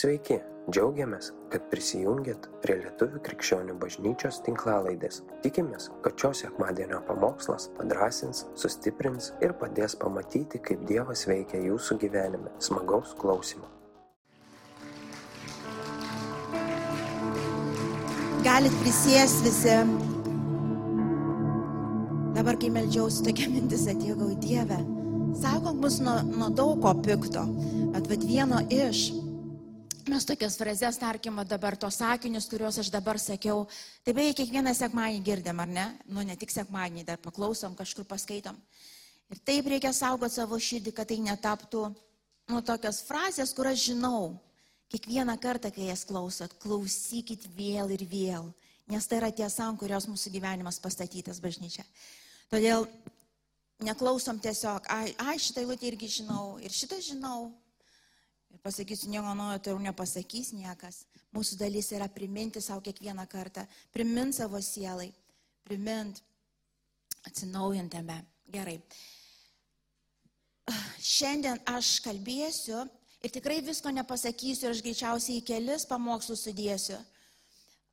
Sveiki, džiaugiamės, kad prisijungiat prie Lietuvų krikščionių bažnyčios tinklalaidės. Tikimės, kad šios sekmadienio pamokslas padrasins, sustiprins ir padės pamatyti, kaip Dievas veikia jūsų gyvenime. Smagaus klausimų. Galit prisės visi. Dabar, kai melžiausi, tokia mintis atėjo į Dievę. Saugok mus nuo, nuo daug ko pikto, bet vad vieno iš. Mes tokias frazes, tarkim, dabar tos sakinius, kuriuos aš dabar sakiau, tai beveik kiekvieną sekmanį girdim, ar ne? Nu, ne tik sekmanį, dar paklausom, kažkur paskaitom. Ir taip reikia saugoti savo širdį, kad tai netaptų, nu, tokios frazės, kur aš žinau. Kiekvieną kartą, kai jas klausot, klausykit vėl ir vėl, nes tai yra tiesa, ant kurios mūsų gyvenimas pastatytas bažnyčia. Todėl neklausom tiesiog, ai, ai šitą eilutę irgi žinau ir šitą žinau. Ir pasakysiu, nieko naujo tai jau nepasakys niekas. Mūsų dalis yra priminti savo kiekvieną kartą, primint savo sielai, primint atsinaujintame. Gerai. Šiandien aš kalbėsiu ir tikrai visko nepasakysiu ir aš greičiausiai į kelis pamokslus sudėsiu.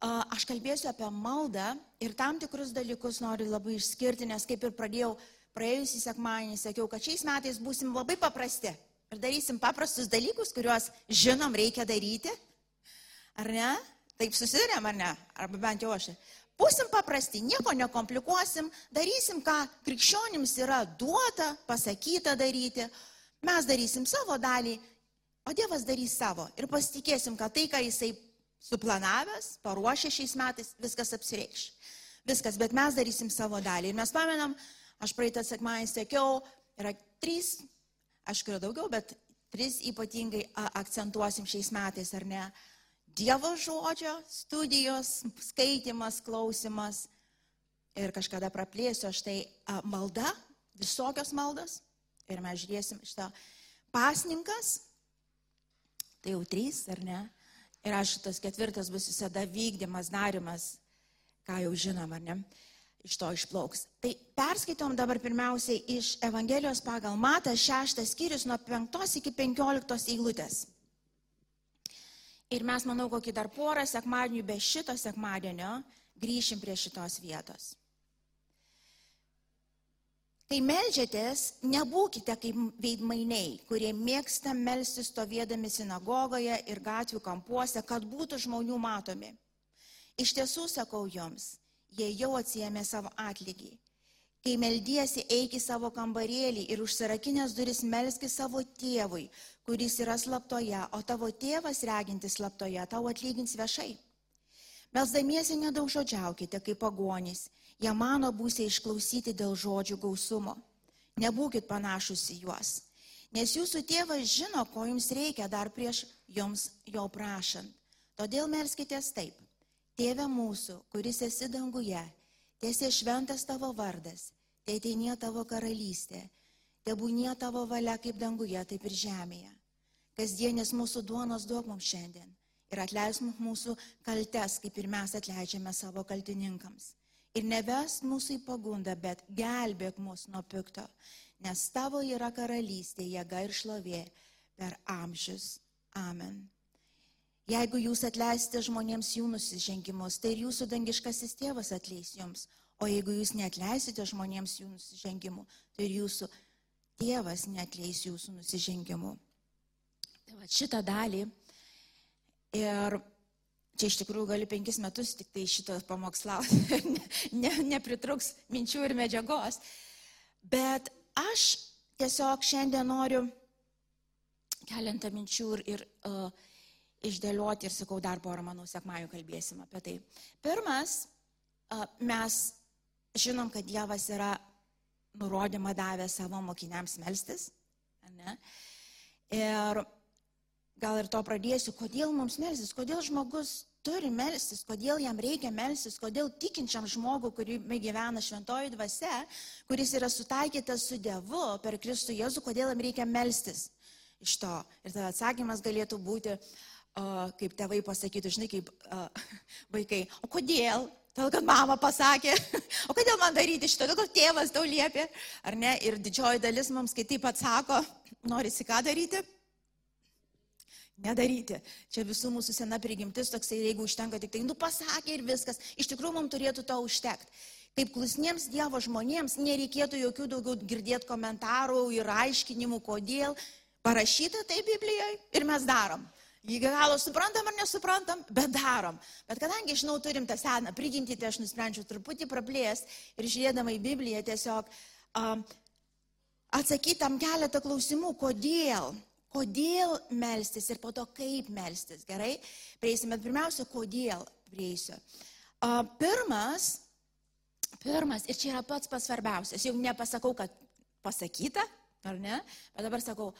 Aš kalbėsiu apie maldą ir tam tikrus dalykus noriu labai išskirti, nes kaip ir pradėjau praėjusį sekmadienį, sakiau, kad šiais metais būsim labai paprasti ir darysim paprastus dalykus, kuriuos žinom reikia daryti. Ar ne? Taip susidurėm, ar ne? Arba bent jau aš. Būsim paprasti, nieko nekomplikuosim, darysim, ką krikščionims yra duota, pasakyta daryti. Mes darysim savo dalį, o Dievas darys savo. Ir pasitikėsim, kad tai, ką Jisai suplanavęs, paruošė šiais metais, viskas apsireikš. Viskas, bet mes darysim savo dalį. Ir mes pamenam, aš praeitą sekmąjį sakiau, yra trys, aišku, yra daugiau, bet tris ypatingai akcentuosim šiais metais, ar ne? Dievo žodžio studijos, skaitimas, klausimas. Ir kažkada praplėsiu aš tai malda, visokios maldos. Ir mes žiūrėsim šitą pasninkas. Tai jau trys, ar ne? Ir aš tas ketvirtas bus visada vykdymas, darimas, ką jau žinom, ar ne? Iš to išplauks. Tai perskaitom dabar pirmiausiai iš Evangelijos pagal Matą šeštas skyrius nuo penktos iki penkioliktos eilutės. Ir mes, manau, kokį dar porą sekmadienių be šito sekmadienio grįšim prie šitos vietos. Kai melžiatės, nebūkite kaip veidmainiai, kurie mėgsta melsti stovėdami sinagogoje ir gatvių kampuose, kad būtų žmonių matomi. Iš tiesų sakau jums, jie jau atsijėmė savo atlygį. Kai meldiesi, eik į savo kambarėlį ir užsirakinęs duris melski savo tėvui, kuris yra slaptoje, o tavo tėvas regintis slaptoje tau atlygins viešai. Melsdamiesi nedaug žodžiaukite kaip pagonys, jie mano būsė išklausyti dėl žodžių gausumo. Nebūkit panašus į juos, nes jūsų tėvas žino, ko jums reikia dar prieš jums jo prašant. Todėl melskitės taip. Tėve mūsų, kuris esi danguje, tiesie šventas tavo vardas, te ateinie tavo karalystė, tebūnie tavo valia kaip danguje, taip ir žemėje. Kasdienės mūsų duonos duok mums šiandien ir atleisk mums mūsų kaltes, kaip ir mes atleidžiame savo kaltininkams. Ir neves mūsų į pagundą, bet gelbėk mus nuo pikto, nes tavo yra karalystė, jėga ir šlovė per amžius. Amen. Jeigu jūs atleisite žmonėms jų nusižengimus, tai ir jūsų dangiškasis tėvas atleis jums. O jeigu jūs neatleisite žmonėms jų nusižengimų, tai ir jūsų tėvas neatleis jūsų nusižengimų. Tai va šitą dalį ir čia iš tikrųjų gali penkis metus tik tai šitą pamokslauti, ne, ne, nepritruks minčių ir medžiagos. Bet aš tiesiog šiandien noriu keletą minčių ir, ir uh, išdėlioti ir sakau, dar porą, manau, sekmajų kalbėsim apie tai. Pirmas, mes žinom, kad Dievas yra nurodymą davę savo mokiniams melstis. Ne? Ir gal ir to pradėsiu, kodėl mums melstis, kodėl žmogus turi melstis, kodėl jam reikia melstis, kodėl tikinčiam žmogui, kurį gyvena šventoji dvasia, kuris yra sutaikytas su Dievu per Kristų Jėzų, kodėl jam reikia melstis iš to. Ir tada atsakymas galėtų būti, uh, kaip tėvai pasakytų, žinai, kaip vaikai, o kodėl? Todėl, kad mama pasakė, o kodėl man daryti šitą, todėl, kad tėvas tau liepė, ar ne? Ir didžioji dalis mums, kai taip atsako, norisi ką daryti? nedaryti. Čia visų mūsų sena prigimtis toksai, jeigu užtenka tik tai, nu pasakė ir viskas, iš tikrųjų mums turėtų to užtekti. Kaip klusniems Dievo žmonėms nereikėtų jokių daugiau girdėti komentarų ir aiškinimų, kodėl. Parašyta tai Biblijoje ir mes darom. Jį galo suprantam ar nesuprantam, bet darom. Bet kadangi, žinau, turim tą seną prigimtį, tai aš nusprendžiau truputį praplės ir žiūrėdama į Bibliją tiesiog um, atsakyti tam keletą klausimų, kodėl kodėl melstis ir po to kaip melstis. Gerai, prieisime, bet pirmiausia, kodėl prieisiu. Pirmas, pirmas, ir čia yra pats pats svarbiausias, jau nepasakau, kad pasakyta, ar ne, bet dabar sakau,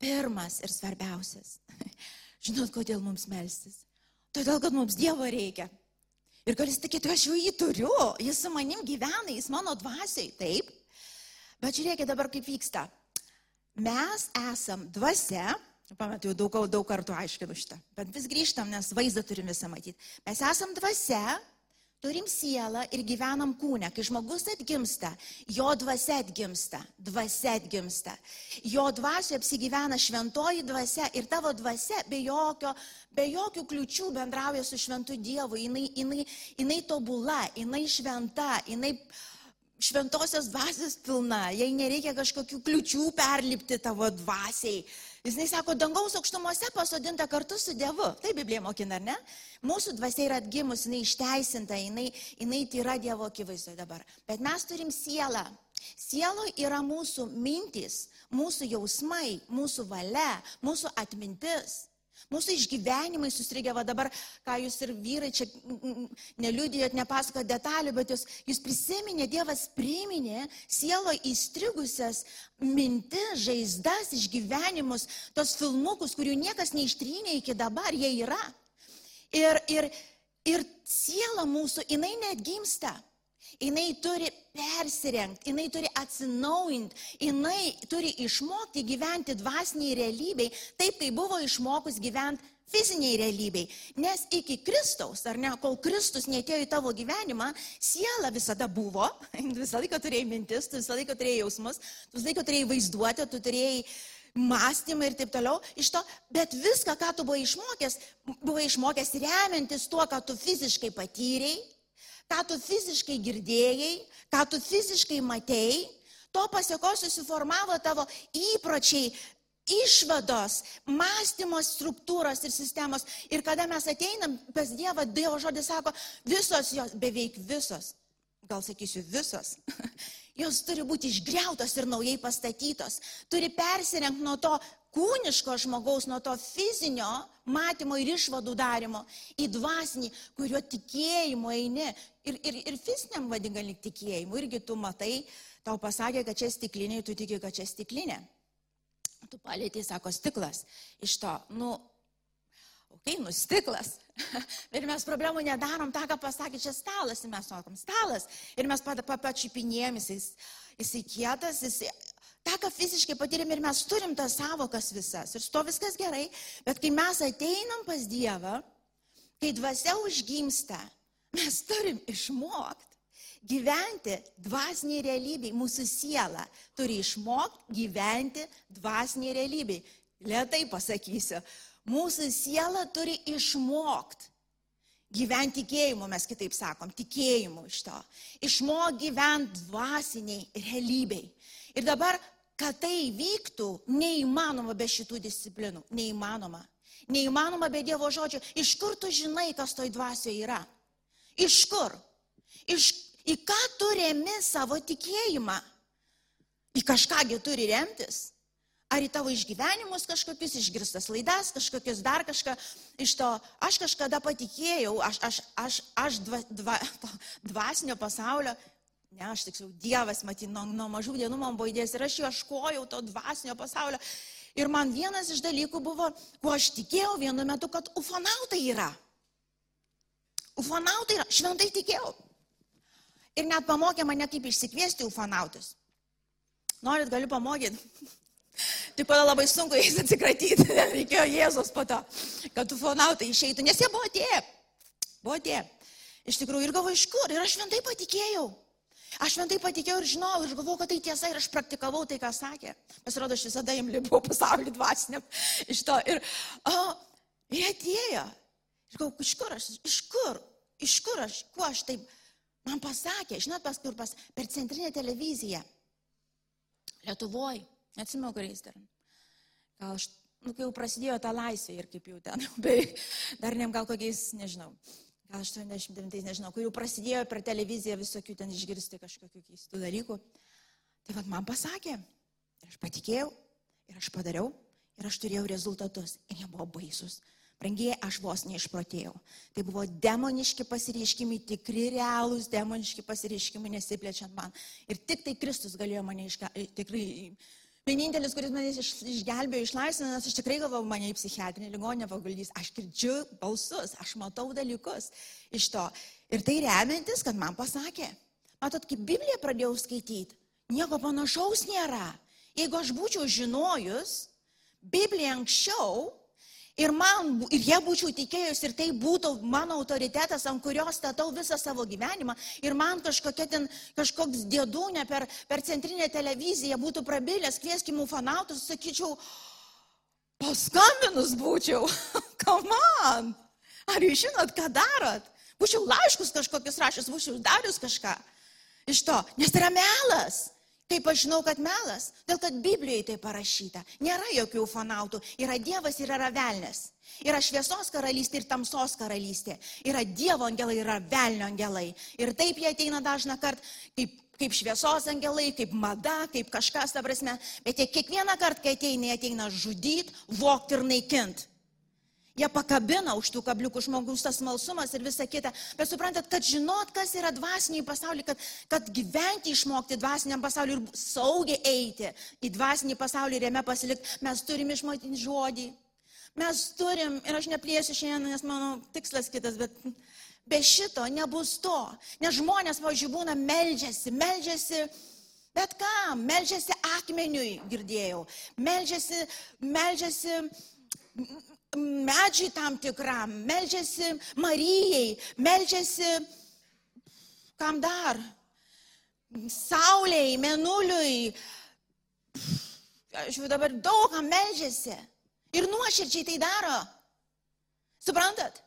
pirmas ir svarbiausias. Žinot, kodėl mums melstis? Todėl, kad mums Dievo reikia. Ir gal jis tikėtų, aš jau jį turiu, jis su manim gyvena, jis mano dvasiai, taip. Bet žiūrėkit dabar, kaip vyksta. Mes esam dvasia, pamet jau daug, daug kartų aiškinu šitą, bet vis grįžtam, nes vaizdą turim visą matyti. Mes esam dvasia, turim sielą ir gyvenam kūne. Kai žmogus atgimsta, jo dvasia atgimsta, dvasia atgimsta. Jo dvasia apsigyvena šventoji dvasia ir tavo dvasia be, jokio, be jokių kliučių bendrauja su šventu Dievu. Jinai, jinai, jinai tobula, jinai šventa, jinai šventosios dvasios pilna, jai nereikia kažkokių kliučių perlipti tavo dvasiai. Jis sako, dangaus aukštumose pasodinta kartu su Dievu. Tai Biblija mokina, ar ne? Mūsų dvasia yra atgimus, jinai išteisinta, jinai, jinai yra Dievo akivaizdoje dabar. Bet mes turim sielą. Sielo yra mūsų mintis, mūsų jausmai, mūsų valia, mūsų atmintis. Mūsų išgyvenimai susirgė, va dabar, ką jūs ir vyrai čia neliūdėjot, nepasakot detalių, bet jūs, jūs prisiminė, Dievas priminė sielo įstrigusias mintis, žaizdas, išgyvenimus, tos filmukus, kurių niekas neištrynė iki dabar, jie yra. Ir, ir, ir siela mūsų, jinai net gimsta jinai turi persirengti, jinai turi atsinaujinti, jinai turi išmokti gyventi dvasiniai realybei, taip kaip buvo išmokus gyventi fiziniai realybei. Nes iki Kristaus, ar ne, kol Kristus netėjo į tavo gyvenimą, siela visada buvo, visą laiką turėjai mintis, tu visą laiką turėjai jausmus, tu visą laiką turėjai vaizduotę, tu turėjai mąstymą ir taip toliau iš to, bet viską, ką tu buvai išmokęs, buvai išmokęs remiantis tuo, ką tu fiziškai patyrėjai, ką tu fiziškai girdėjai, ką tu fiziškai matėjai, to pasiekos susiformavo tavo įpročiai, išvados, mąstymo struktūros ir sistemos. Ir kada mes ateinam pas Dievą, Dievo žodis sako, visos jos, beveik visos, gal sakysiu visos, jos turi būti išgriautos ir naujai pastatytos, turi persirengti nuo to kūniško žmogaus, nuo to fizinio matymo ir išvadų darimo į dvasinį, kurio tikėjimu eini. Ir, ir, ir fiziniam vadingali tikėjimu. Irgi tu matai, tau pasakė, kad čia stiklinė, tu tiki, kad čia stiklinė. Tu palėtėjai, sako, stiklas. Iš to, nu, okei, okay, nu stiklas. Ir mes problemų nedarom tą, ką pasakė, čia stalas, ir mes sakom, stalas. Ir mes papačipinėjom, jis, jisai kietas, jisai tą, ką fiziškai patyrėm ir mes turim tas savokas visas. Ir su to viskas gerai. Bet kai mes ateinam pas Dievą, kai dvasia užgimsta, mes turim išmokti gyventi dvasiniai realybei. Mūsų siela turi išmokti gyventi dvasiniai realybei. Lietai pasakysiu. Mūsų siela turi išmokti gyventi tikėjimu, mes kitaip sakom, tikėjimu iš to. Išmok gyventi dvasiniai realybei. Ir dabar, kad tai vyktų, neįmanoma be šitų disciplinų. Neįmanoma. Neįmanoma be Dievo žodžio. Iš kur tu žinai, kas toj dvasioje yra? Iš kur? Iš, į ką tu remi savo tikėjimą? Į kažkągi turi remtis. Ar į tavo išgyvenimus kažkokius išgirstas laidas, kažkokius dar kažką iš to. Aš kažkada patikėjau, aš, aš, aš, aš dva, dva, dvasinio pasaulio Ne, aš tiksliau, Dievas, matyt, nuo, nuo mažų dienų man buvo įdėjęs ir aš ieškojau to dvasinio pasaulio. Ir man vienas iš dalykų buvo, kuo aš tikėjau vienu metu, kad ufonautai yra. Ufonautai yra, šventai tikėjau. Ir net pamokė mane, kaip išsikviesti ufonautus. Norit, galiu pamokyti. Tik pada labai sunku jais atsikratyti, reikėjo Jėzos po to, kad ufonautai išeitų, nes jie buvo atėję. Buvo atėję. Iš tikrųjų, ir galvoju, iš kur? Ir aš šventai patikėjau. Aš man tai patikėjau ir žinau, ir galvojau, kad tai tiesa, ir aš praktikavau tai, ką sakė. Pasirodo, aš visada jam lipau pasaulį dvasiniam iš to. Ir, o, ir atėjo. Ir galvoju, iš kur aš, iš kur, iš kur aš, kuo aš taip, man pasakė, žinot, pas kur pas, per centrinę televiziją. Lietuvoje, neatsimenu, kuriais dar. Gal aš, nu, kai jau prasidėjo ta laisvė ir kaip jau ten, bei dar nem gal kokiais, nežinau gal 89, nežinau, kur jau prasidėjo per televiziją visokių ten išgirsti kažkokių keistų dalykų. Tai vad man pasakė, ir aš patikėjau, ir aš padariau, ir aš turėjau rezultatus, ir jie buvo baisus. Brangiai, aš vos neišprotėjau. Tai buvo demoniški pasireiškimai, tikri realūs demoniški pasireiškimai, nesiplečiant man. Ir tik tai Kristus galėjo mane iška, tikrai Vienintelis, kuris mane iš, išgelbėjo, išlaisvino, nes aš tikrai galvojau, mane į psichiatrinį ligonę paguldys. Aš girdžiu balsus, aš matau dalykus iš to. Ir tai remiantis, kad man pasakė. Matot, kaip Bibliją pradėjau skaityti, nieko panašaus nėra. Jeigu aš būčiau žinojus Bibliją anksčiau, Ir, man, ir jie būčiau tikėjus, ir tai būtų mano autoritetas, ant kurio statau visą savo gyvenimą. Ir man ten, kažkoks dėdūnė per, per centrinę televiziją būtų prabilęs, kvieskimų fanautus, sakyčiau, paskambinus būčiau. Kaman, ar jūs žinot, ką darot? Būčiau laiškus kažkokius rašęs, būčiau darius kažką iš to, nes tai yra melas. Kaip aš žinau, kad melas? Dėl kad Biblijoje tai parašyta. Nėra jokių fanautų. Yra Dievas ir yra velnės. Yra šviesos karalystė ir tamsos karalystė. Yra Dievo angelai, yra velnio angelai. Ir taip jie ateina dažna kart kaip, kaip šviesos angelai, kaip mada, kaip kažkas, ta prasme. Bet jie kiekvieną kartą, kai ateina, jie ateina žudyti, vokti ir naikinti. Jie pakabina už tų kabliukų žmogus tas malsumas ir visa kita. Bet suprantat, kad žinot, kas yra dvasiniai pasauliai, kad, kad gyventi išmokti dvasiniam pasauliu ir saugiai eiti į dvasinį pasaulį ir jame pasilikti, mes turim išmokti žodį. Mes turim, ir aš neplėsiu šiandien, nes mano tikslas kitas, bet be šito nebus to. Nes žmonės, pavyzdžiui, būna meldžiasi, meldžiasi. Bet ką, meldžiasi akmeniui, girdėjau, meldžiasi, meldžiasi medžiai tam tikram, melžiasi Marijai, melžiasi kam dar? Sauliai, menuliui. Aš jau dabar daug kam melžiasi. Ir nuoširdžiai tai daro. Suprantat?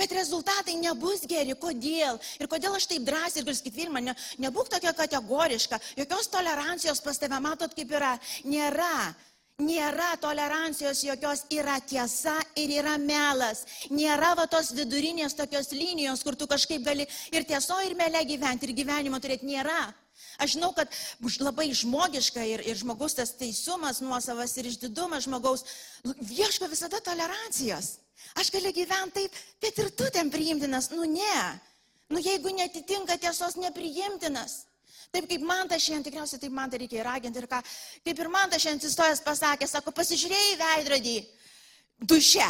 Bet rezultatai nebus geri. Kodėl? Ir kodėl aš taip drąsiai ir galiu sakyti, Vilma, ne, nebūk tokia kategoriška. Jokios tolerancijos pas tave, matot, kaip yra. Nėra. Nėra tolerancijos jokios, yra tiesa ir yra melas. Nėra va tos vidurinės tokios linijos, kur tu kažkaip gali ir tieso, ir melė gyventi, ir gyvenimo turėti. Nėra. Aš žinau, kad labai žmogiška ir, ir žmogus tas teisumas, nuosavas ir išdidumas žmogaus ieško visada tolerancijos. Aš galiu gyventi taip, bet ir tu ten priimtinas. Nu ne. Nu jeigu netitinka tiesos, nepriimtinas. Taip kaip man tas šiandien, tikriausiai taip man tai reikia raginti ir ką, kaip ir man tas šiandien atsistojęs pasakė, sako, pasižiūrėjai veidrodį duše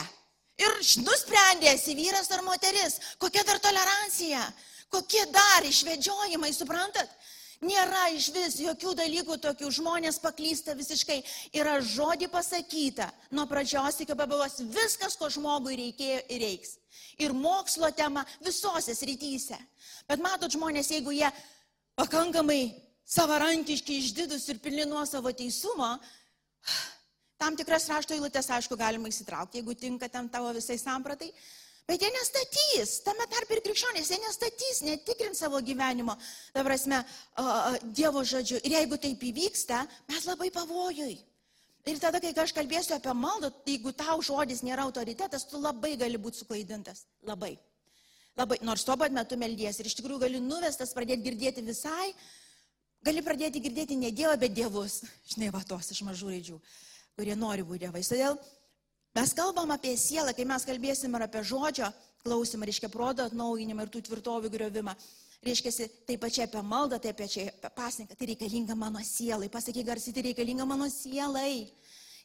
ir nusprendė, esi vyras ar moteris, kokia dar tolerancija, kokie dar išvedžiojimai, suprantat? Nėra iš vis jokių dalykų tokių, žmonės paklysta visiškai. Yra žodį pasakyta nuo pradžios iki pabaigos viskas, ko žmogui reikėjo ir reiks. Ir mokslo tema visose srityse. Bet matot žmonės, jeigu jie pakankamai savarankiški, išdidus ir pilni nuo savo teisumo, tam tikras rašto eilutės, aišku, galima įsitraukti, jeigu tinka ten tavo visai sampratai. Bet jie nestatys, tame tarp ir krikščionės, jie nestatys, netikrins savo gyvenimo, ta prasme, Dievo žodžiu. Ir jeigu taip įvyksta, mes labai pavojui. Ir tada, kai aš kalbėsiu apie maldą, jeigu tau žodis nėra autoritetas, tu labai gali būti suklaidintas. Labai. Labai, nors tuo pat metu meldies ir iš tikrųjų gali nuvestas pradėti girdėti visai, gali pradėti girdėti ne Dievą, bet Dievus. Žinai, va tos iš mažų raidžių, kurie nori būti Dievais. Todėl mes kalbam apie sielą, kai mes kalbėsim ir apie žodžio klausimą, reiškia proto atnaujinimą ir tų tvirtovių griovimą. Reiškia, tai pačiai apie maldą, tai apie pasninką, tai reikalinga mano sielai. Pasakyk garsiai, tai reikalinga mano sielai.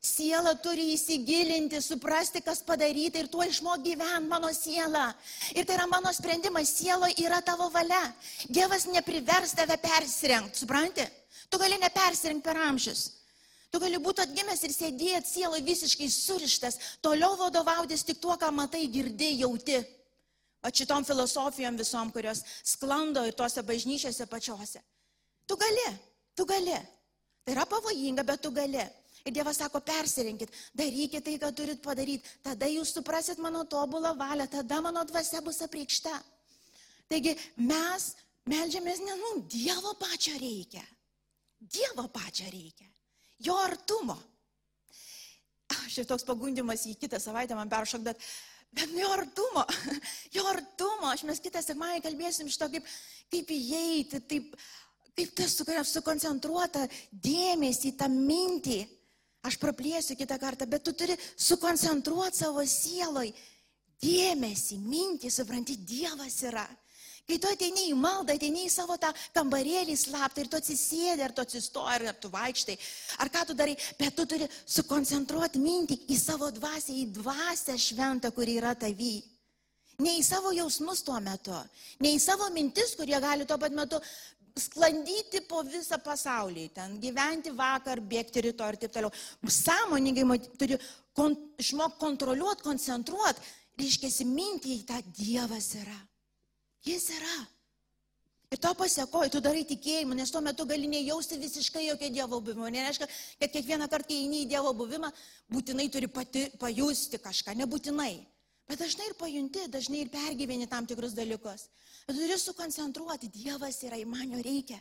Siela turi įsigilinti, suprasti, kas padaryta ir tuo išmok gyventi mano siela. Ir tai yra mano sprendimas, sielo yra tavo valia. Dievas neprivers tave persirengti, supranti? Tu gali nepersirengti per amžius. Tu gali būti atgimęs ir sėdėti sielo visiškai surištas, toliau vadovautis tik tuo, ką matai, girdi, jauti. O šitom filosofijom visom, kurios sklando ir tose bažnyčiose pačiose. Tu gali, tu gali. Tai yra pavojinga, bet tu gali. Ir Dievas sako, persirinkit, darykit tai, ką turit padaryti, tada jūs suprasit mano tobulą valią, tada mano dvasia bus apreikšta. Taigi mes melžiamės ne, nu, Dievo pačio reikia. Dievo pačio reikia. Jo artumo. Šis toks pagundimas į kitą savaitę man peršok, bet, bet jo artumo, jo artumo, aš mes kitą sekmąjį kalbėsim iš to, kaip, kaip įeiti, taip, kaip tas sukoncentruota dėmesį, tą mintį Aš praplėsiu kitą kartą, bet tu turi sukoncentruoti savo sieloj dėmesį, mintį, supranti, Dievas yra. Kai tu ateini į maldą, ateini į savo tą kambarėlį slaptą ir tu atsisėdi, ar tu atsistoji, ar tu vaikštai, ar ką tu darai, bet tu turi sukoncentruoti mintį į savo dvasę, į dvasę šventą, kuri yra tavy. Ne į savo jausmus tuo metu, ne į savo mintis, kurie gali tuo pat metu sklandyti po visą pasaulį, ten gyventi vakar, bėgti rytoj ir taip toliau. Sąmoningai turi kon, išmokti kontroliuoti, koncentruoti, reiškia, mintį į tą Dievas yra. Jis yra. Ir to pasiekoji, tu darai tikėjimą, nes tuo metu gali nejausti visiškai jokio Dievo buvimo. Nereiškia, kad kiekvieną kartą, kai eini į Dievo buvimą, būtinai turi pati pajusti kažką, nebūtinai. Bet dažnai ir pajunti, dažnai ir pergyveni tam tikrus dalykus. Bet turi sukoncentruoti, Dievas yra, man jo reikia.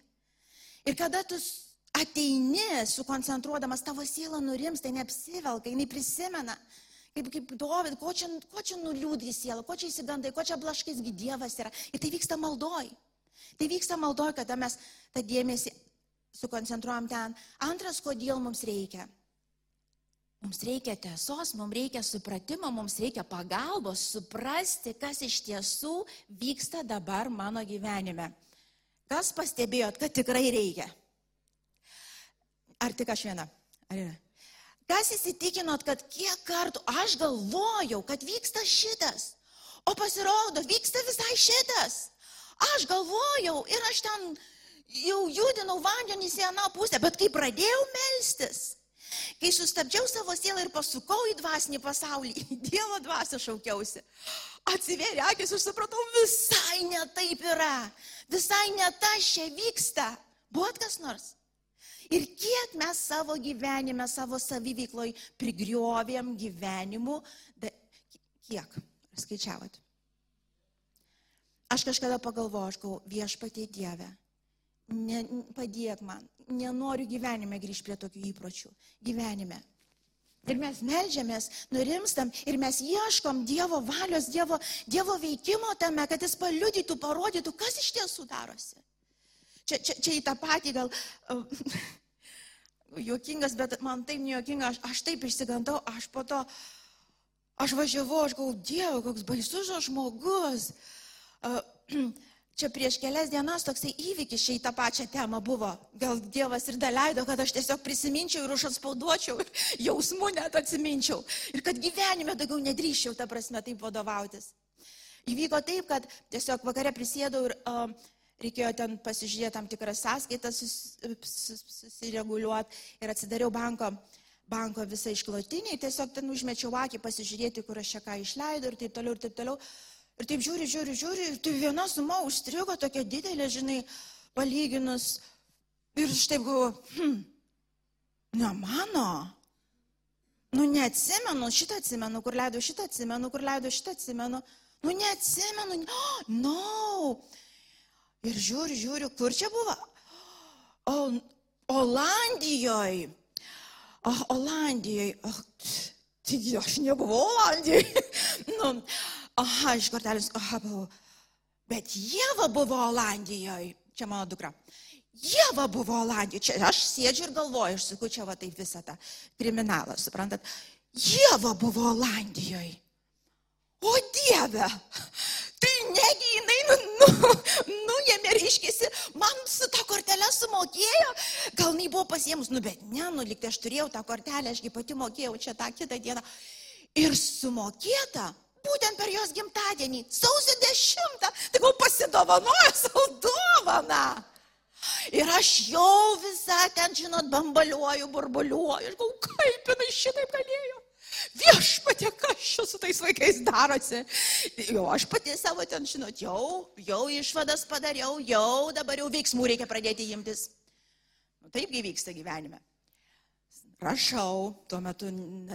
Ir kada tu ateini, sukoncentruodamas, tavo siela nurims, tai neapsivelka, jinai prisimena. Kaip, kaip Dovid, ko čia, ko čia nuliūdai sielą, ko čia įsigandai, ko čia blaškaisgi Dievas yra. Ir tai vyksta maldoj. Tai vyksta maldoj, kada mes tą dėmesį sukoncentruojam ten. Antras, kodėl mums reikia. Mums reikia tiesos, mums reikia supratimo, mums reikia pagalbos, suprasti, kas iš tiesų vyksta dabar mano gyvenime. Kas pastebėjot, kad tikrai reikia? Ar tik aš viena? Ar yra? Kas įsitikinot, kad kiek kartų aš galvojau, kad vyksta šitas, o pasirodo, vyksta visai šitas. Aš galvojau ir aš ten jau judinau vandenį į aną pusę, bet kai pradėjau melstis, Kai sustabdžiau savo sielą ir pasukau į dvasinį pasaulį, į Dievo dvasę šaukiausi, atsivėrė akis ir supratau, visai ne taip yra, visai ne tas čia vyksta. Buvot kas nors? Ir kiek mes savo gyvenime, savo savivykloj prigriovėm gyvenimu, da, kiek, skaičiavot? Aš kažkada pagalvojau, aš galvoju, viešpatie Dieve, ne, padėk man, nenoriu gyvenime grįžti prie tokių įpročių. Gyvenime. Ir mes melžiamės, nurimstam ir mes ieškom Dievo valios, Dievo, Dievo veikimo tame, kad Jis paliudytų, parodytų, kas iš tiesų darosi. Čia, čia, čia į tą patį gal uh, juokingas, bet man taip nejuokinga, aš, aš taip išsigandau, aš po to, aš važiavau, aš galvoju, Dievo, koks baisus žmogus. Uh, Čia prieš kelias dienas toksai įvykis šiai tą pačią temą buvo. Gal Dievas ir daleido, kad aš tiesiog prisiminčiau ir užatspauduočiau, jausmų net atsiminčiau. Ir kad gyvenime daugiau nedrįščiau, ta prasme, taip vadovautis. Įvyko taip, kad tiesiog vakare prisėdau ir uh, reikėjo ten pasižiūrėti tam tikras sąskaitas, sus, sus, susireguliuoti ir atsidariau banko, banko visą išklotinį, tiesiog ten užmečiau akį pasižiūrėti, kur aš čia ką išleidau ir taip toliau ir taip toliau. Ir taip žiūri, žiūri, žiūri, ir tai viena suma užstrigo tokia didelė, žinai, palyginus. Ir aš taip galvoju, hm, ne mano. Nu, neatsimenu, šitą atsimenu, kur leidau šitą atsimenu, kur leidau šitą atsimenu. Nu, neatsimenu, oh, no. Ir žiūri, žiūri, kur čia buvo? O, Olandijoje. O, Olandijoje. O, taigi aš nebuvau Olandijoje. nu, aha, iš kortelės, aha, buvau. Bet Jėva buvo Olandijoje, čia mano dukra. Jėva buvo Olandijoje, čia aš sėdžiu ir galvoju, aš sakau, čia va taip visą tą kriminalą, suprantat. Jėva buvo Olandijoje. O Dieve, tai negi jinai nu, nu, nuėmė, reiškėsi, man su tą kortelę sumokėjo, gal jinai buvo pasiemus, nu bet ne, nu liktai aš turėjau tą kortelę, ašgi pati mokėjau čia tą kitą dieną. Ir sumokėta būtent per jos gimtadienį, sausio 10, tai gal pasidovanojo savo dovaną. Ir aš jau visą ten, žinot, bambaliuoju, burbuliuoju. Aš galvoju, kaip jinai šitaip galėjo. Viešpatė, kas čia su tais vaikais darosi? Jau aš pati savo ten, žinot, jau, jau išvadas padariau, jau dabar jau veiksmų reikia pradėti imtis. Nu, taipgi vyksta gyvenime. Rašau, tuo metu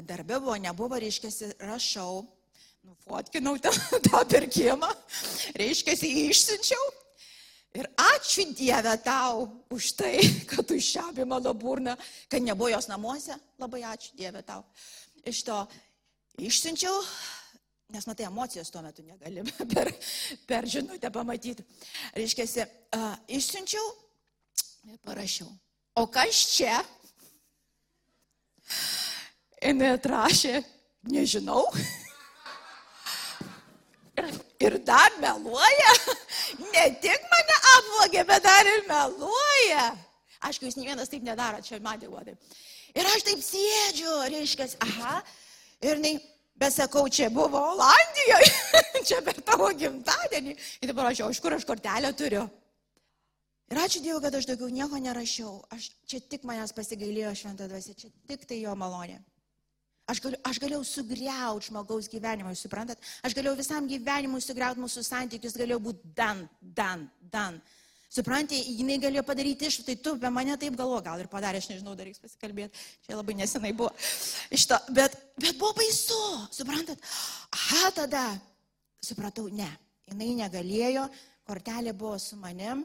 darbė buvo, nebuvo, reiškia, rašau, nufotkinau tą, tą pirkimą, reiškia, išsiunčiau Ir ačiū Dieve tau už tai, kad tu iššiabi mano burną, kad nebuvo jos namuose. Labai ačiū Dieve tau. Iš to išsiunčiau, nes matai, emocijos tuo metu negali per, per žinutę pamatyti. Reiškia, uh, išsiunčiau ir parašiau. O kas čia? Ir atrašė, nežinau. Ir dar meluoja. Ne tik mane apvogė, bet dar ir meluoja. Aišku, jūs nei vienas taip nedaro, čia man taip. Ir aš taip sėdžiu, reiškia, aha. Ir nei, besakau, čia buvo Olandijoje, čia per tavo gimtadienį. Ir dabar aš jau, iš kur aš kortelę turiu. Ir ačiū Dievui, kad aš daugiau nieko nerašiau. Aš, čia tik manęs pasigailėjo šventą dvasę, čia tik tai jo malonė. Aš, galiu, aš galėjau sugriauti žmogaus gyvenimą, jūs suprantat? Aš galėjau visam gyvenimui sugriauti mūsų santykius, galėjau būti dan, dan, dan. Suprantate, jinai galėjo padaryti iš, tai tu be mane taip galvo, gal ir padarė, aš nežinau, dar reiks pasikalbėti, čia labai nesenai buvo. Šito, bet, bet buvo baisu, suprantat? Aha, tada supratau, ne, jinai negalėjo, kortelė buvo su manim,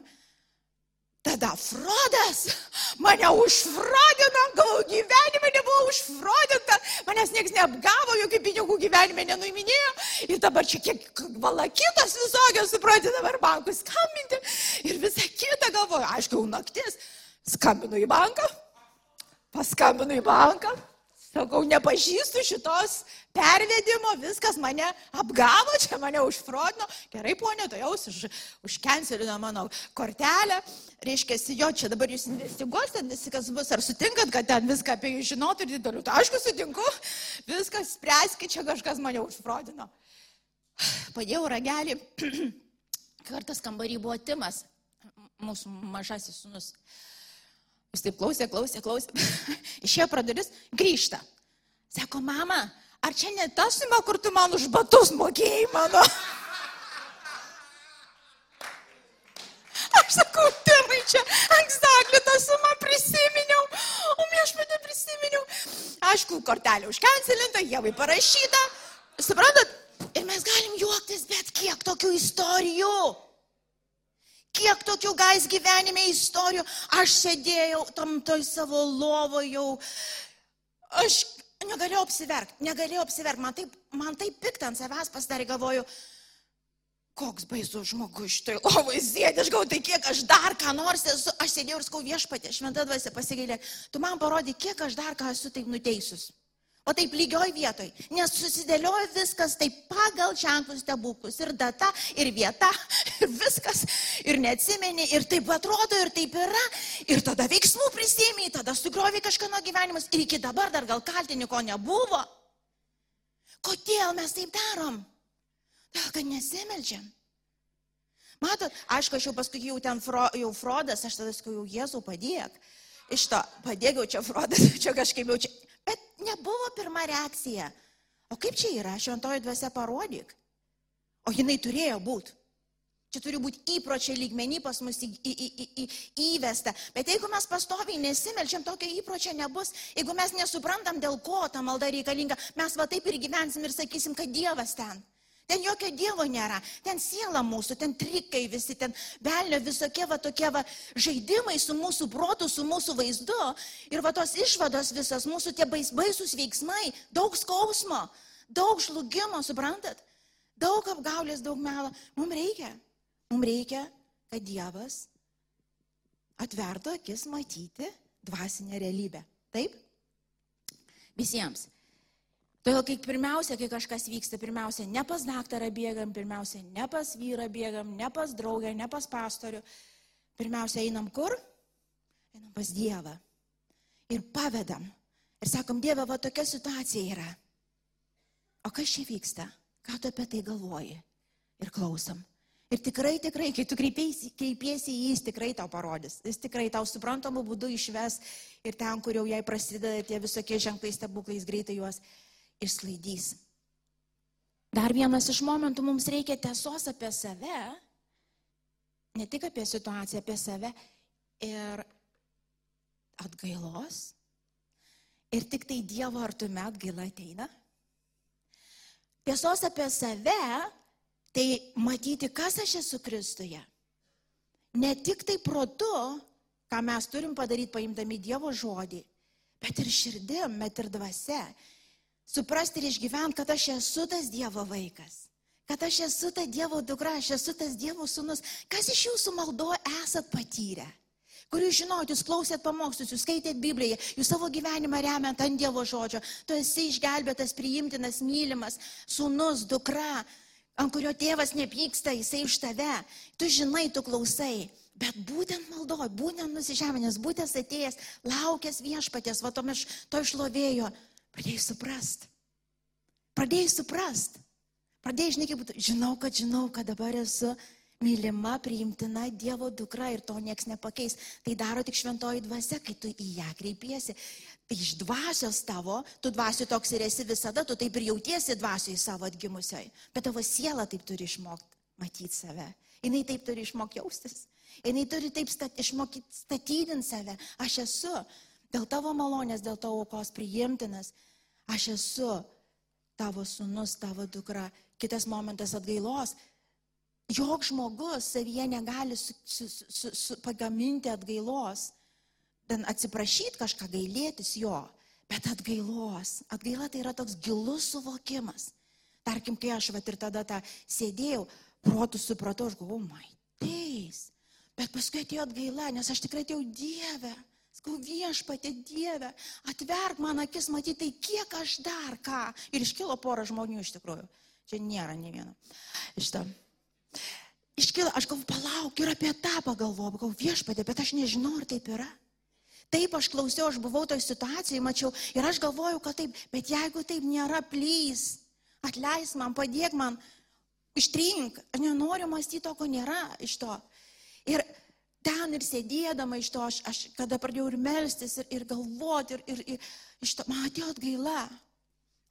Tada Frodas mane užfrodino, galvo gyvenime nebuvo užfrodinta, manęs niekas neapgavo, jokių pinigų gyvenime nenuiminėjo. Ir dabar čia kiek valakitas visokios, suprantate, dabar bankus skambinti. Ir visa kita galvoju, aišku, naktis. Skambinu į banką, paskambinu į banką, Sakau, nepažįstu šitos pervedimo, viskas mane apgavo, čia mane užfrodino. Gerai, ponė, to jaus už, užkencelino mano kortelę. Reiškia, jo, čia dabar jūs investiguosite, viskas bus, ar sutinkat, kad ten viską apie jūs žinotų ir didelių. Tai aišku, sutinku, viskas spręskit, čia kažkas mane užfrodino. Padėjau ragelį, kartas kambarį buvo Timas, mūsų mažasis sunus. Jis taip klausė, klausė, klausė. Išėjo pro duris, grįžta. Sako, mama, ar čia ne ta suma, kur tu man už batus mokėjai mano? Aš sakau, tėvai, čia egzaklį tą sumą prisiminiau, o viešpatį prisiminiau. Aišku, kortelė užkancelinta, javai parašyta. Suprantat? Ir mes galim juoktis, bet kiek tokių istorijų. Kiek tokių gais gyvenime istorijų. Aš sėdėjau tam toj savo lovoje jau. Aš negalėjau apsiverkti, negalėjau apsiverkti. Man taip, man taip pikt ant savęs pasidarė, galvoju, koks baisus žmogus šitoj lovai sėdė, aš galvoju, tai kiek aš dar ką nors esu, aš sėdėjau ir skau viešpatė, šventą dvasę pasigailė, tu man parodė, kiek aš dar ką esu taip nuteisus. O taip lygioj vietoj, nes susidėliojo viskas taip pagal ženklus stebuklus. Ir data, ir vieta, ir viskas. Ir neatsimeni, ir taip atrodo, ir taip yra. Ir tada veiksmų prisėmė, tada sugriovė kažkano gyvenimas. Ir iki dabar dar gal kaltiniko nebuvo. Kodėl mes taip darom? Todėl, kad nesimeldžiam. Matot, aišku, aš jau paskui jau ten fro, jau Frodas, aš tada sakau, jau Jėzau padėk. Iš to padėgiau čia Frodas, čia kažkaip jau čia nebuvo pirma reakcija. O kaip čia yra, šventoji dvasia parodyk. O jinai turėjo būti. Čia turi būti įpročiai lygmenį pas mus į, į, į, į, įvesta. Bet jeigu mes pastoviai nesimelčiam, tokio įpročio nebus. Jeigu mes nesuprantam, dėl ko ta malda reikalinga, mes va taip ir gyvensim ir sakysim, kad Dievas ten. Ten jokio Dievo nėra, ten siela mūsų, ten trikai visi, ten belio visokie va tokie va žaidimai su mūsų protu, su mūsų vaizdu. Ir va tos išvados visas, mūsų tie bais, baisus veiksmai, daug skausmo, daug žlugimo, suprantat? Daug apgaulės, daug melo. Mums reikia, mums reikia, kad Dievas atvertų akis matyti dvasinę realybę. Taip? Visiems. Todėl, kai pirmiausia, kai kažkas vyksta, pirmiausia, ne pas daktarą bėgam, pirmiausia, ne pas vyrą bėgam, ne pas draugę, ne pas pastorių. Pirmiausia, einam kur? Einam pas Dievą. Ir pavedam. Ir sakom, Dieve, va tokia situacija yra. O kas čia vyksta? Ką tu apie tai galvoji? Ir klausom. Ir tikrai, tikrai, kai tu kreipiesi, kreipiesi į jį, jis tikrai tau parodys. Jis tikrai tau suprantamų būdų išves ir ten, kur jau jai prasideda tie visokie ženklai stebuklais, greitai juos išsklaidys. Dar vienas iš momentų mums reikia tiesos apie save, ne tik apie situaciją, apie save ir atgailos. Ir tik tai Dievo artume atgaila ateina. Tiesos apie save, tai matyti, kas aš esu Kristuje. Ne tik tai protu, ką mes turim padaryti paimdami Dievo žodį, bet ir širdim, bet ir dvasia. Suprasti ir išgyventi, kad aš esu tas Dievo vaikas. Kad aš esu ta Dievo dukra, aš esu tas Dievo sunus. Kas iš jūsų maldo esat patyrę? Kur jūs žinot, jūs klausėt pamokslus, jūs skaitėt Bibliją, jūs savo gyvenimą remiant ant Dievo žodžio. Tu esi išgelbėtas, priimtinas, mylimas, sunus, dukra, ant kurio tėvas nepyksta, jisai už tave. Tu žinai, tu klausai. Bet būtent maldoj, būtent nusižeminęs, būtent atėjęs, laukęs viešpatės, va tomis to išlovėjo, pradėjai suprast. Pradėjai suprast. Pradėjai, žinai, kaip būtų, žinau, kad žinau, kad dabar esu mylima, priimtina Dievo dukra ir to nieks nepakeis. Tai daro tik šventoji dvasia, kai tu į ją kreipiesi. Tai iš dvasios tavo, tu dvasiu toks ir esi visada, tu taip ir jautiesi dvasiui savo atgimusioj. Bet tavo siela taip turi išmokti matyti save. Jis taip turi išmokti jaustis. Jis turi taip stat, išmokyti statydinti save. Aš esu dėl tavo malonės, dėl tavo aukos priimtinas. Aš esu tavo sunus, tavo dukra. Kitas momentas atgailos. Jok žmogus savyje negali su, su, su, su, pagaminti atgailos. Ten atsiprašyti kažką, gailėtis jo. Bet atgailos. Atgaila tai yra toks gilus suvokimas. Tarkim, kai aš vat ir tada tą sėdėjau, protų supratau, aš galvoju, my teis. Bet paskui atėjo atgaila, nes aš tikrai atėjau Dievę. Skau viešpatė Dievę, atverk man akis, matyti, tai kiek aš dar ką. Ir iškilo pora žmonių iš tikrųjų. Čia nėra nei vieno. To. Iškilo, aš galvoju, palauk ir apie tą pagalvoju, galvoju, viešpatė, bet aš nežinau, ar taip yra. Taip, aš klausiau, aš buvau toj situacijai, mačiau ir aš galvoju, kad taip, bet jeigu taip nėra, plys, atleis man, padėk man, ištrink, aš nenoriu mąstyti to, ko nėra iš to. Ir ten ir sėdėdama iš to, aš, aš kada pradėjau ir melstis, ir, ir galvoti, ir, ir, ir iš to, man atėjo atgaila.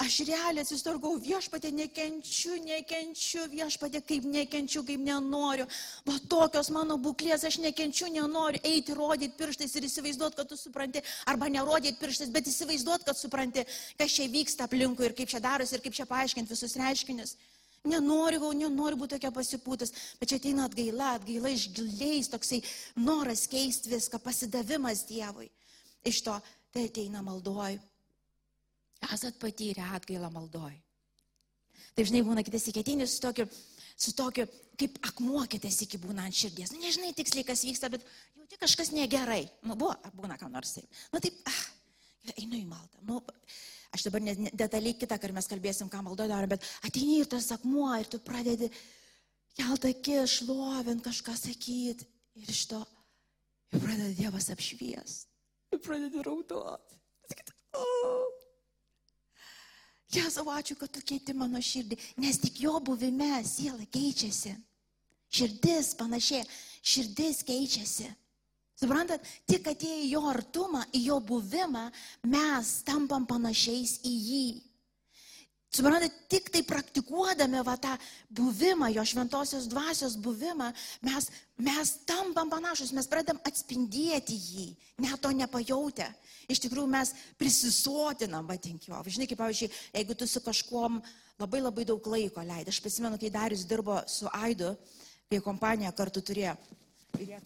Aš realiai atsistorgau viešpatė, nekenčiu, nekenčiu viešpatė, kaip nekenčiu, kaip nenoriu. Va tokios mano būklės, aš nekenčiu, nenoriu eiti, rodyti pirštais ir įsivaizduoti, kad tu supranti, arba nerodyti pirštais, bet įsivaizduoti, kad supranti, kas čia vyksta aplinkui ir kaip čia darosi ir kaip čia paaiškinti visus reiškinius. Nenoriu, gal nenoriu būti tokia pasipūtus, bet čia ateina atgaila, atgaila iš giliais, toksai noras keisti viską, pasidavimas Dievui. Iš to tai ateina maldoj. Esat patyrę atgailą maldoj. Taip žinai, būna kitas įkėtinis su tokiu, su tokiu, kaip akmuokitės iki būna ant širdies. Nu, nežinai tiksliai, kas vyksta, bet jauti kažkas negerai. Nu, buvo, būna kam nors taip. Nu, taip, ah, einu į maldą. Nu, Aš dabar detaliai kitą, kai mes kalbėsim, ką maldo darom, bet ateini ir tas akmuo ir tu pradedi kelt akį, šlovint, kažką sakyti. Ir iš to ir pradeda Dievas apšvies. Ir pradedi raudoti. Oh. Jėzau, ačiū, kad tu keiti mano širdį, nes tik jo buvime siela keičiasi. Širdis panašiai, širdis keičiasi. Suprantat, tik atėję į jo artumą, į jo buvimą, mes tampam panašiais į jį. Suprantat, tik tai praktikuodami va tą buvimą, jo šventosios dvasios buvimą, mes, mes tampam panašus, mes pradedam atspindėti jį, net to nepajautę. Iš tikrųjų mes prisisotinam, vadink jo. Žinai, kaip pavyzdžiui, jeigu tu su kažkuom labai labai daug laiko leidai. Aš prisimenu, kai Darius dirbo su Aidu, kai kompanija kartu turėjo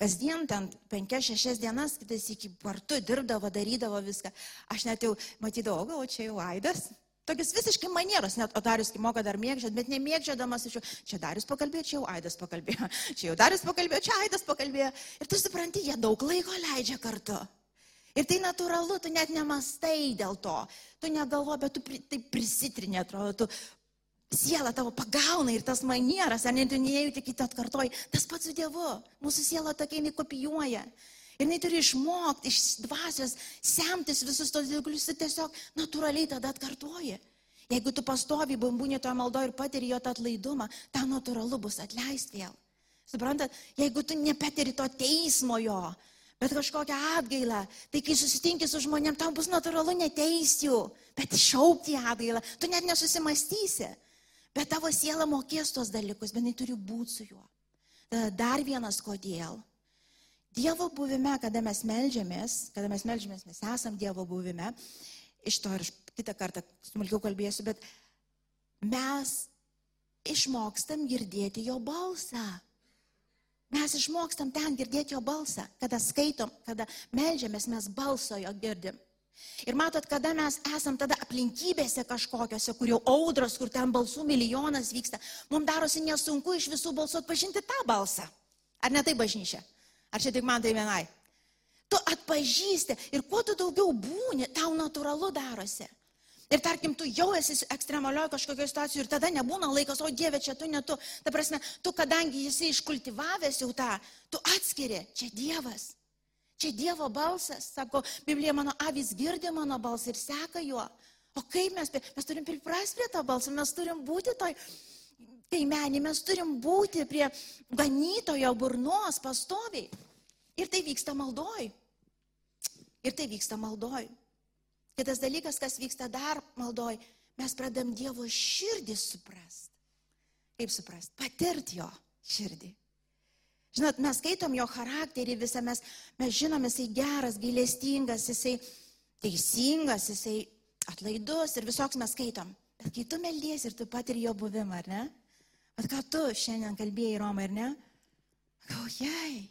kasdien ten penkias, šešias dienas, kitas iki kartu dirbdavo, darydavo viską. Aš net jau matydavau, gal čia jau aidas. Tokius visiškai manieros, net o Darius, kai moka dar mėgdžiot, bet nemėgdžiodamas, jau, čia Darius pakalbėjo, čia jau Aidas pakalbėjo, čia jau Darius pakalbėjo, čia Aidas pakalbėjo. Ir tu supranti, jie daug laiko leidžia kartu. Ir tai natūralu, tu net nemastai dėl to. Tu negalvo, bet tu pri, taip prisitrinė, atrodo, tu siela tavo pagauna ir tas manieras, ar net neėjai tik į tą atkartoj, tas pats su Dievu. Mūsų siela tokia jinai kopijuoja. Ir jinai turi išmokti iš dvasios, semtis visus tos dalykus, tiesiog natūraliai tada atkartoji. Jeigu tu pastovi bambūnė toje maldoje ir patiri jo tą atlaidumą, tą natūralu bus atleisti vėl. Suprantat, jeigu tu nepatiri to teismo jo, bet kažkokią atgailą. Tai kai susitinki su žmonėm, tau bus natūralu neteisti jų, bet šaukti atgailą. Tu net nesusimastysi. Bet tavo siela mokės tos dalykus, bet jinai turi būti su juo. Tada dar vienas kodėl. Dievo buvime, kada mes melžiamės, kada mes melžiamės, mes esam Dievo buvime, iš to ir kitą kartą smulkiau kalbėsiu, bet mes išmokstam girdėti jo balsą. Mes išmokstam ten girdėti jo balsą. Kada skaitom, kada melžiamės, mes balso jo girdim. Ir matot, kada mes esam tada aplinkybėse kažkokiose, kur jau audros, kur ten balsų milijonas vyksta, mums darosi nesunku iš visų balsų atpažinti tą balsą. Ar ne tai bažnyčia? Ar čia tik man tai vienai? Tu atpažįsti ir kuo tu daugiau būni, tau natūralu darosi. Ir tarkim, tu jau esi ekstremalioje kažkokioje situacijoje ir tada nebūna laikas, o Dieve, čia tu ne tu. Ta prasme, tu kadangi jisai iškultivavęs jau tą, tu atskiri, čia Dievas. Čia Dievo balsas, sako, Biblija mano avis girdi mano balsą ir seka juo. O kaip mes, mes turim priprasti prie to balso, mes turim būti toj kaimenį, mes turim būti prie ganytojo burnos pastoviai. Ir tai vyksta maldoj. Ir tai vyksta maldoj. Kitas dalykas, kas vyksta dar maldoj, mes pradam Dievo širdį suprast. Kaip suprast? Patirt jo širdį. Žinot, mes skaitom jo charakterį visą, mes, mes žinom, jisai geras, gailestingas, jisai teisingas, jisai atlaidus ir visoks mes skaitom. Bet kai tu meldies ir tu patiri jo buvimą, ar ne? Bet ką tu šiandien kalbėjai Romai, ar ne? Ojei,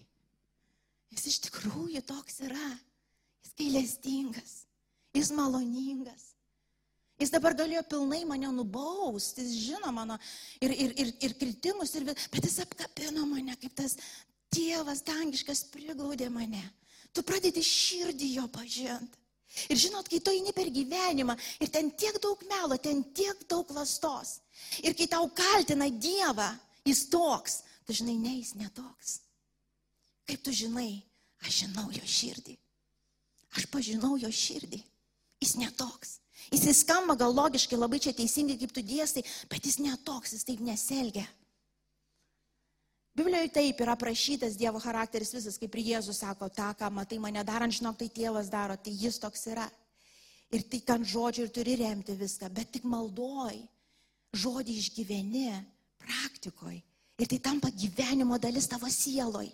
jis iš tikrųjų toks yra. Jis gailestingas. Jis maloningas. Jis dabar galėjo pilnai mane nubausti, jis žino mano ir, ir, ir, ir kritimus, ir, bet jis apkabino mane, kaip tas tėvas dangiškas priglaudė mane. Tu pradedi širdį jo pažinti. Ir žinot, kai tu eini per gyvenimą ir ten tiek daug melo, ten tiek daug lastos. Ir kai tau kaltina Dievą, jis toks, tu žinai, ne, jis netoks. Kaip tu žinai, aš žinau jo širdį. Aš pažinau jo širdį. Jis netoks. Jis skamba gal logiškai labai čia teisingai, kaip tu dėstai, bet jis netoks, jis taip neselgia. Biblijoje taip yra aprašytas Dievo charakteris visas, kaip ir Jėzus sako, tą, ką matai mane darant, žinok, tai tėvas daro, tai jis toks yra. Ir tik ant žodžių ir turi remti viską, bet tik maldoj, žodį išgyveni, praktikoje. Ir tai tampa gyvenimo dalis tavo sieloj.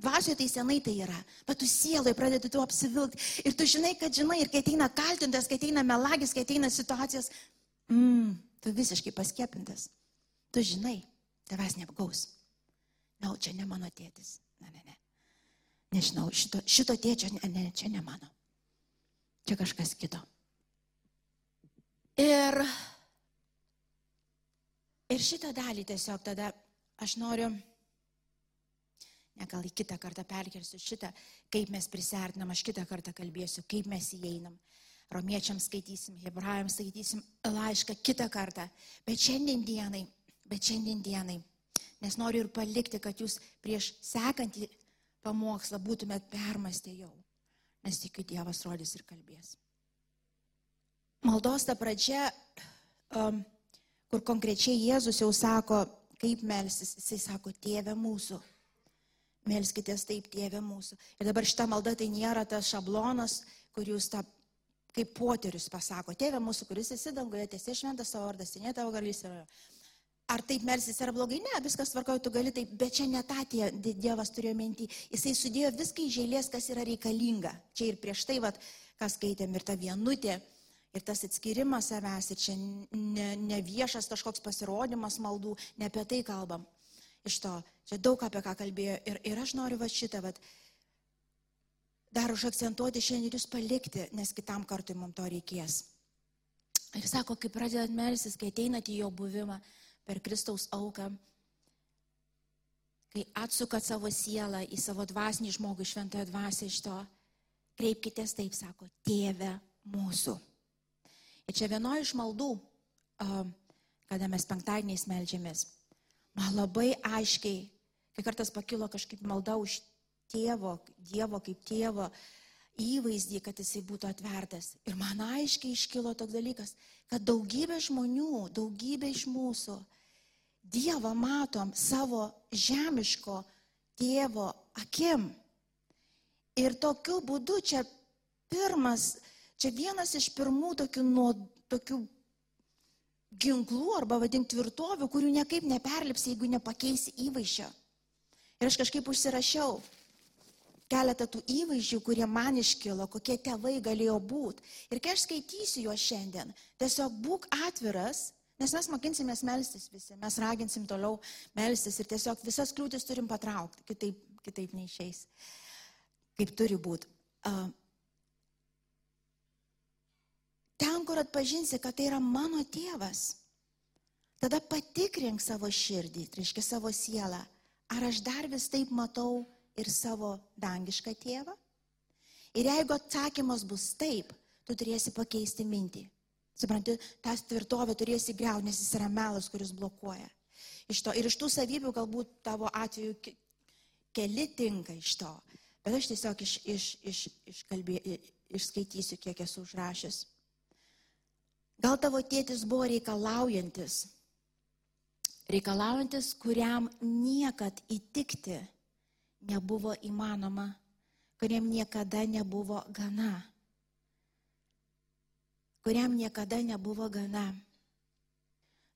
Dvasioje tai senai tai yra, bet tu sielai pradedi tu apsivilkti. Ir tu žinai, kad žinai, ir kai ateina kaltintas, kai ateina melagis, kai ateina situacijos, mm, tu visiškai paskėpintas. Tu žinai, tavęs neapgaus. Na, no, čia ne mano tėtis. Ne, ne, ne. Nežinau, šito, šito tėčio, ne, ne, čia ne mano. Čia kažkas kito. Ir, ir šitą dalį tiesiog tada aš noriu gal į kitą kartą perkelsiu šitą, kaip mes prisartinam, aš kitą kartą kalbėsiu, kaip mes įeinam. Romiečiams skaitysim, hebrajams skaitysim laišką kitą kartą. Bet šiandien dienai, bet šiandien dienai, nes noriu ir palikti, kad jūs prieš sekantį pamokslą būtumėt permastę jau. Nes tikiu, Dievas rodys ir kalbės. Maldos ta pradžia, um, kur konkrečiai Jėzus jau sako, kaip melsis, jisai sako, tėve mūsų Melskitės taip, tėvė mūsų. Ir dabar šita malda tai nėra tas šablonas, kur jūs tą kaip poterius pasako, tėvė mūsų, kuris esi danguje, tiesiai šventas savo vardas, ne tavo galys yra. Ar taip melsis yra blogai? Ne, viskas tvarkoju, tu gali taip, bet čia ne tą tie, Dievas turėjo mintį. Jisai sudėjo viską į žėlės, kas yra reikalinga. Čia ir prieš tai, vat, kas skaitėm, ir ta vienutė, ir tas atskirimas savęs, ir čia ne, ne viešas kažkoks pasirodymas maldų, ne apie tai kalbam iš to. Čia daug apie ką kalbėjo ir, ir aš noriu va šitą, va, dar užakcentuoti šiandien jūs palikti, nes kitam kartui mums to reikės. Ir sako, kai pradedat melsis, kai ateinate į jo buvimą per Kristaus auką, kai atsukat savo sielą į savo dvasinį žmogų šventąją dvasę iš to, kreipkitės taip, sako, tėve mūsų. Ir čia vienoje iš maldų, kada mes penktadieniais melžiamės, man labai aiškiai, kai kartas pakilo kažkaip malda už tėvo, Dievo kaip tėvo įvaizdį, kad jisai būtų atvertas. Ir man aiškiai iškilo toks dalykas, kad daugybė žmonių, daugybė iš mūsų Dievą matom savo žemiško tėvo akim. Ir tokiu būdu čia pirmas, čia vienas iš pirmų tokių, nuo, tokių ginklų arba vadink tvirtovių, kurių niekaip neperlipsi, jeigu nepakeisi įvaizdžio. Ir aš kažkaip užsirašiau keletą tų įvaizdžių, kurie man iškilo, kokie tėvai galėjo būti. Ir kai aš skaitysiu juos šiandien, tiesiog būk atviras, nes mes mokinsimės melstis visi, mes raginsim toliau melstis ir tiesiog visas kliūtis turim patraukti, kitaip, kitaip neišeis, kaip turi būti. Ten, kur atpažinsi, kad tai yra mano tėvas, tada patikrink savo širdį, reiškia savo sielą. Ar aš dar vis taip matau ir savo dangišką tėvą? Ir jeigu atsakymas bus taip, tu turėsi pakeisti mintį. Supranti, tas tvirtovė turėsi greuti, nes jis yra melas, kuris blokuoja. Iš to, ir iš tų savybių galbūt tavo atveju keli tinka iš to. Bet aš tiesiog iš, iš, iš, iš kalbė, išskaitysiu, kiek esu užrašęs. Gal tavo tėtis buvo reikalaujantis, reikalaujantis, kuriam niekad įtikti nebuvo įmanoma, kuriam niekada nebuvo gana, kuriam niekada nebuvo gana.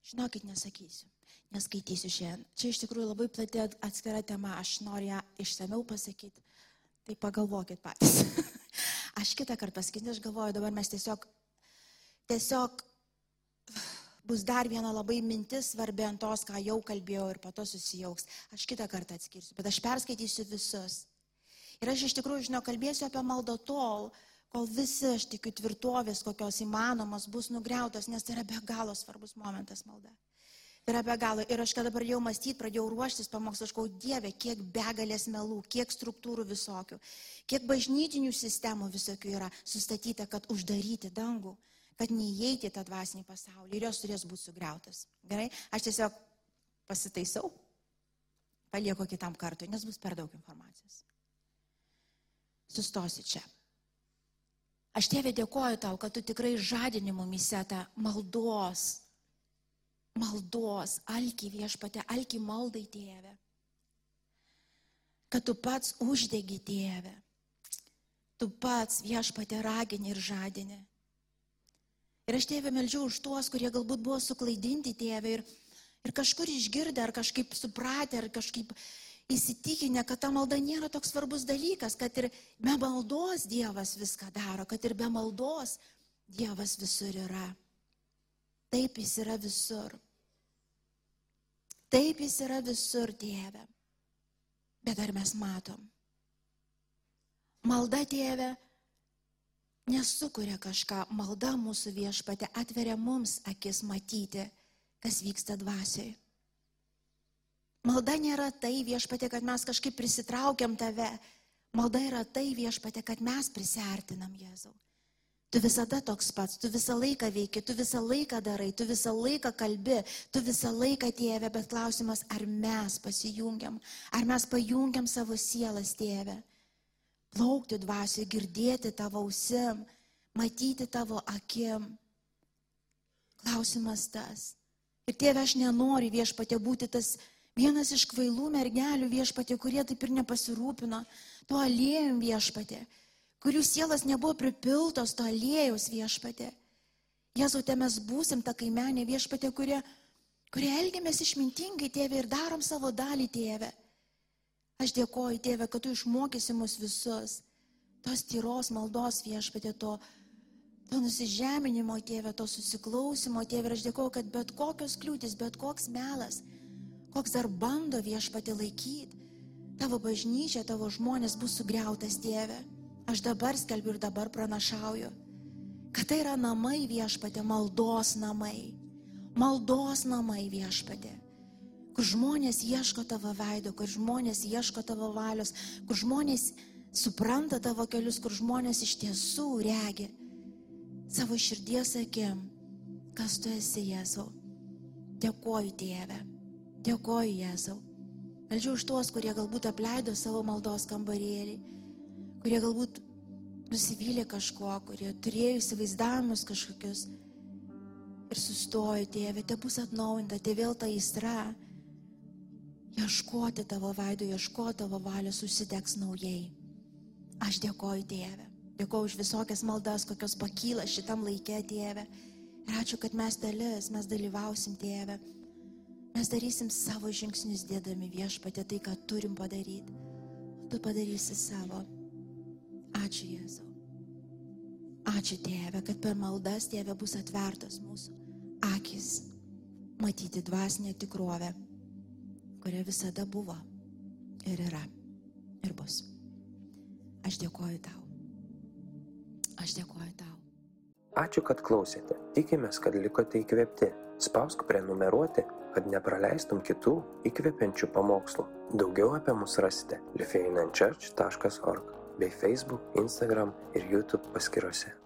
Žinokit, nesakysiu, neskaitysiu šiandien. Čia iš tikrųjų labai plati atskira tema, aš noriu ją išsameu pasakyti. Tai pagalvokit patys. aš kitą kartą pasakysiu, aš galvoju, dabar mes tiesiog tiesiog bus dar viena labai mintis svarbi ant tos, ką jau kalbėjau ir po to susijauks. Aš kitą kartą atskirsiu, bet aš perskaitysiu visus. Ir aš iš tikrųjų, žinau, kalbėsiu apie maldą tol, kol visi, aš tikiu, tvirtovės, kokios įmanomos, bus nugriautos, nes tai yra be galo svarbus momentas malda. Tai yra be galo. Ir aš kada pradėjau mąstyti, pradėjau ruoštis pamokslą, aš kau Dieve, kiek begalės melų, kiek struktūrų visokių, kiek bažnytinių sistemų visokių yra sustatyta, kad uždaryti dangų kad neįeiti į tą dvasinį pasaulį ir jos turės būti sugriautas. Gerai? Aš tiesiog pasitaisau, palieku kitam kartui, nes bus per daug informacijos. Sustosi čia. Aš tėvė dėkoju tau, kad tu tikrai žadini mumise tą maldos, maldos, alki viešpate, alki maldai tėvė. Kad tu pats uždegi tėvę. Tu pats viešpate ragini ir žadini. Ir aš tėvę melžiau už tuos, kurie galbūt buvo suklaidinti tėvę ir, ir kažkur išgirdę, ar kažkaip supratę, ar kažkaip įsitikinę, kad ta malda nėra toks svarbus dalykas, kad ir be maldos Dievas viską daro, kad ir be maldos Dievas visur yra. Taip jis yra visur. Taip jis yra visur, tėve. Bet ar mes matom? Malda, tėve, nesukuria kažką, malda mūsų viešpatė atveria mums akis matyti, kas vyksta dvasiai. Malda nėra tai viešpatė, kad mes kažkaip prisitraukiam tave. Malda yra tai viešpatė, kad mes prisartinam Jėzau. Tu visada toks pats, tu visą laiką veiki, tu visą laiką darai, tu visą laiką kalbi, tu visą laiką tėvė, bet klausimas, ar mes pasijungiam, ar mes pajungiam savo sielas tėvę plaukti dvasiai, girdėti tavo ausim, matyti tavo akim. Klausimas tas. Ir tėve, aš nenoriu viešpatė būti tas vienas iš kvailų mergelių viešpatė, kurie taip ir nepasirūpino to aliejum viešpatė, kurių sielas nebuvo pripiltos to aliejaus viešpatė. Jėzaute mes būsim ta kaimenė viešpatė, kurie, kurie elgiamės išmintingai, tėve, ir darom savo dalį, tėve. Aš dėkoju, tėve, kad tu išmokysi mus visus. Tos tyros maldos viešpatė, to, to nusižeminimo, tėve, to susiklausimo, tėve. Ir aš dėkoju, kad bet kokios kliūtis, bet koks melas, koks dar bando viešpatė laikyti, tavo bažnyčia, tavo žmonės bus sugriautas, tėve. Aš dabar skelbiu ir dabar pranašauju, kad tai yra namai viešpatė, maldos namai. Maldos namai viešpatė kur žmonės ieško tavo veido, kur žmonės ieško tavo valios, kur žmonės supranta tavo kelius, kur žmonės iš tiesų regi savo širdies akim, kas tu esi Jėzau. Dėkoju Dieve, dėkoju Jėzau. Meldžiu už tuos, kurie galbūt apleido savo maldos kambarėlį, kurie galbūt nusivylė kažko, kurie turėjo įsivaizdavimus kažkokius ir sustojo, tėve, te bus atnaujinta, te vėl ta įstra, ieškoti tavo veido, ieškoti tavo valios, užsidegs naujai. Aš dėkoju Dieve. Dėkoju už visokias maldas, kokios pakyla šitam laikė Dieve. Ir ačiū, kad mes dalis, mes dalyvausim Dieve. Mes darysim savo žingsnius dėdami viešpatė tai, ką turim padaryti. Tu padarysi savo. Ačiū Jėzau. Ačiū Tėve, kad per maldas Tėve bus atvertos mūsų akis matyti dvasinę tikrovę, kuria visada buvo ir yra ir bus. Aš dėkoju tau. Aš dėkoju tau. Ačiū, kad klausėte. Tikimės, kad likote įkvėpti. Spausk prenumeruoti, kad nepraleistum kitų įkvepiančių pamokslų. Daugiau apie mus rasite lifeinanchurch.org bei Facebook, Instagram ir YouTube paskyrose.